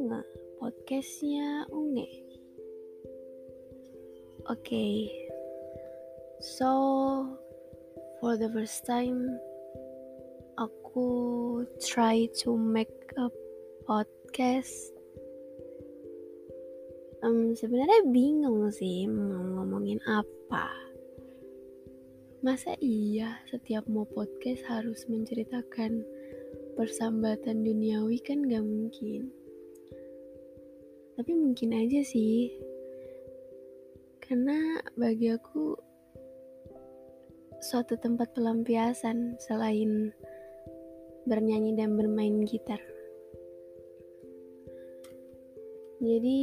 Unge, podcastnya Unge. Oke, okay. so for the first time aku try to make a podcast. Um, sebenarnya bingung sih mau ngomongin apa. Masa iya setiap mau podcast harus menceritakan persambatan duniawi kan gak mungkin. Tapi mungkin aja sih. Karena bagi aku suatu tempat pelampiasan selain bernyanyi dan bermain gitar. Jadi,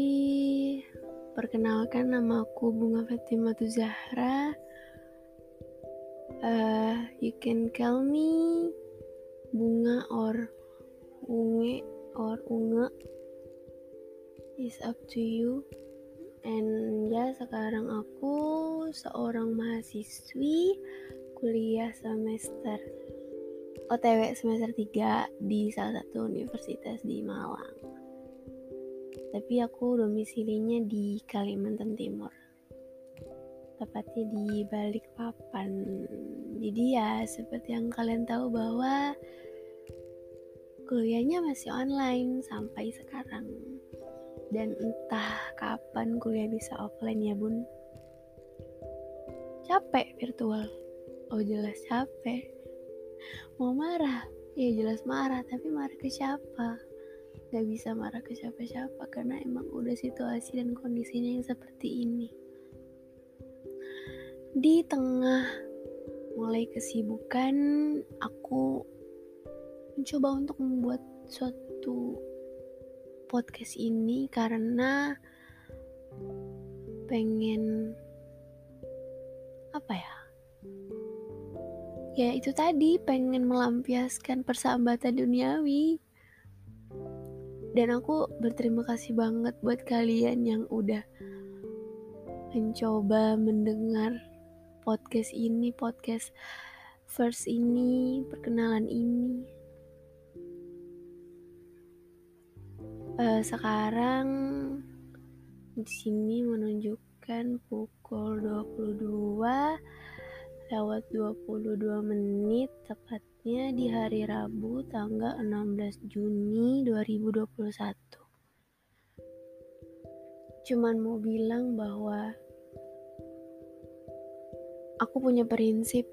perkenalkan nama aku Bunga Fatimah Zahra. Uh, you can call me bunga or unge or unge is up to you and ya sekarang aku seorang mahasiswi kuliah semester OTW semester 3 di salah satu universitas di Malang tapi aku domisilinya di Kalimantan Timur tepatnya di balik papan. Jadi ya seperti yang kalian tahu bahwa kuliahnya masih online sampai sekarang. Dan entah kapan kuliah bisa offline ya bun. Capek virtual. Oh jelas capek. Mau marah? Ya jelas marah, tapi marah ke siapa? Gak bisa marah ke siapa-siapa karena emang udah situasi dan kondisinya yang seperti ini di tengah mulai kesibukan aku mencoba untuk membuat suatu podcast ini karena pengen apa ya ya itu tadi pengen melampiaskan persahabatan duniawi dan aku berterima kasih banget buat kalian yang udah mencoba mendengar podcast ini, podcast first ini, perkenalan ini. Uh, sekarang di sini menunjukkan pukul 22 lewat 22 menit tepatnya di hari Rabu tanggal 16 Juni 2021. Cuman mau bilang bahwa Aku punya prinsip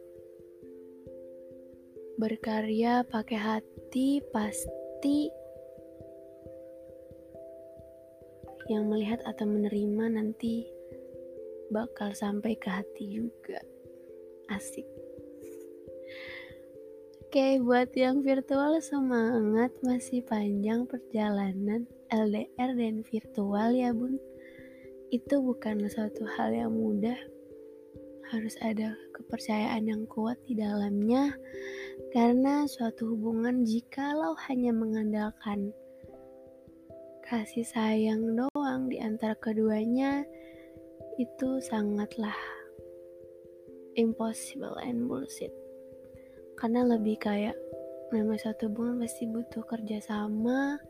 berkarya pakai hati pasti yang melihat atau menerima nanti bakal sampai ke hati juga. Asik. Oke, buat yang virtual semangat masih panjang perjalanan LDR dan virtual ya bun. Itu bukan suatu hal yang mudah harus ada kepercayaan yang kuat di dalamnya, karena suatu hubungan jikalau hanya mengandalkan kasih sayang doang di antara keduanya, itu sangatlah impossible and bullshit. Karena lebih kayak memang suatu hubungan pasti butuh kerjasama,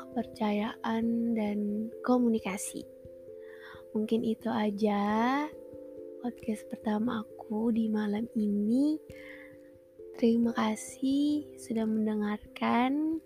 kepercayaan, dan komunikasi. Mungkin itu aja podcast pertama aku di malam ini. Terima kasih sudah mendengarkan.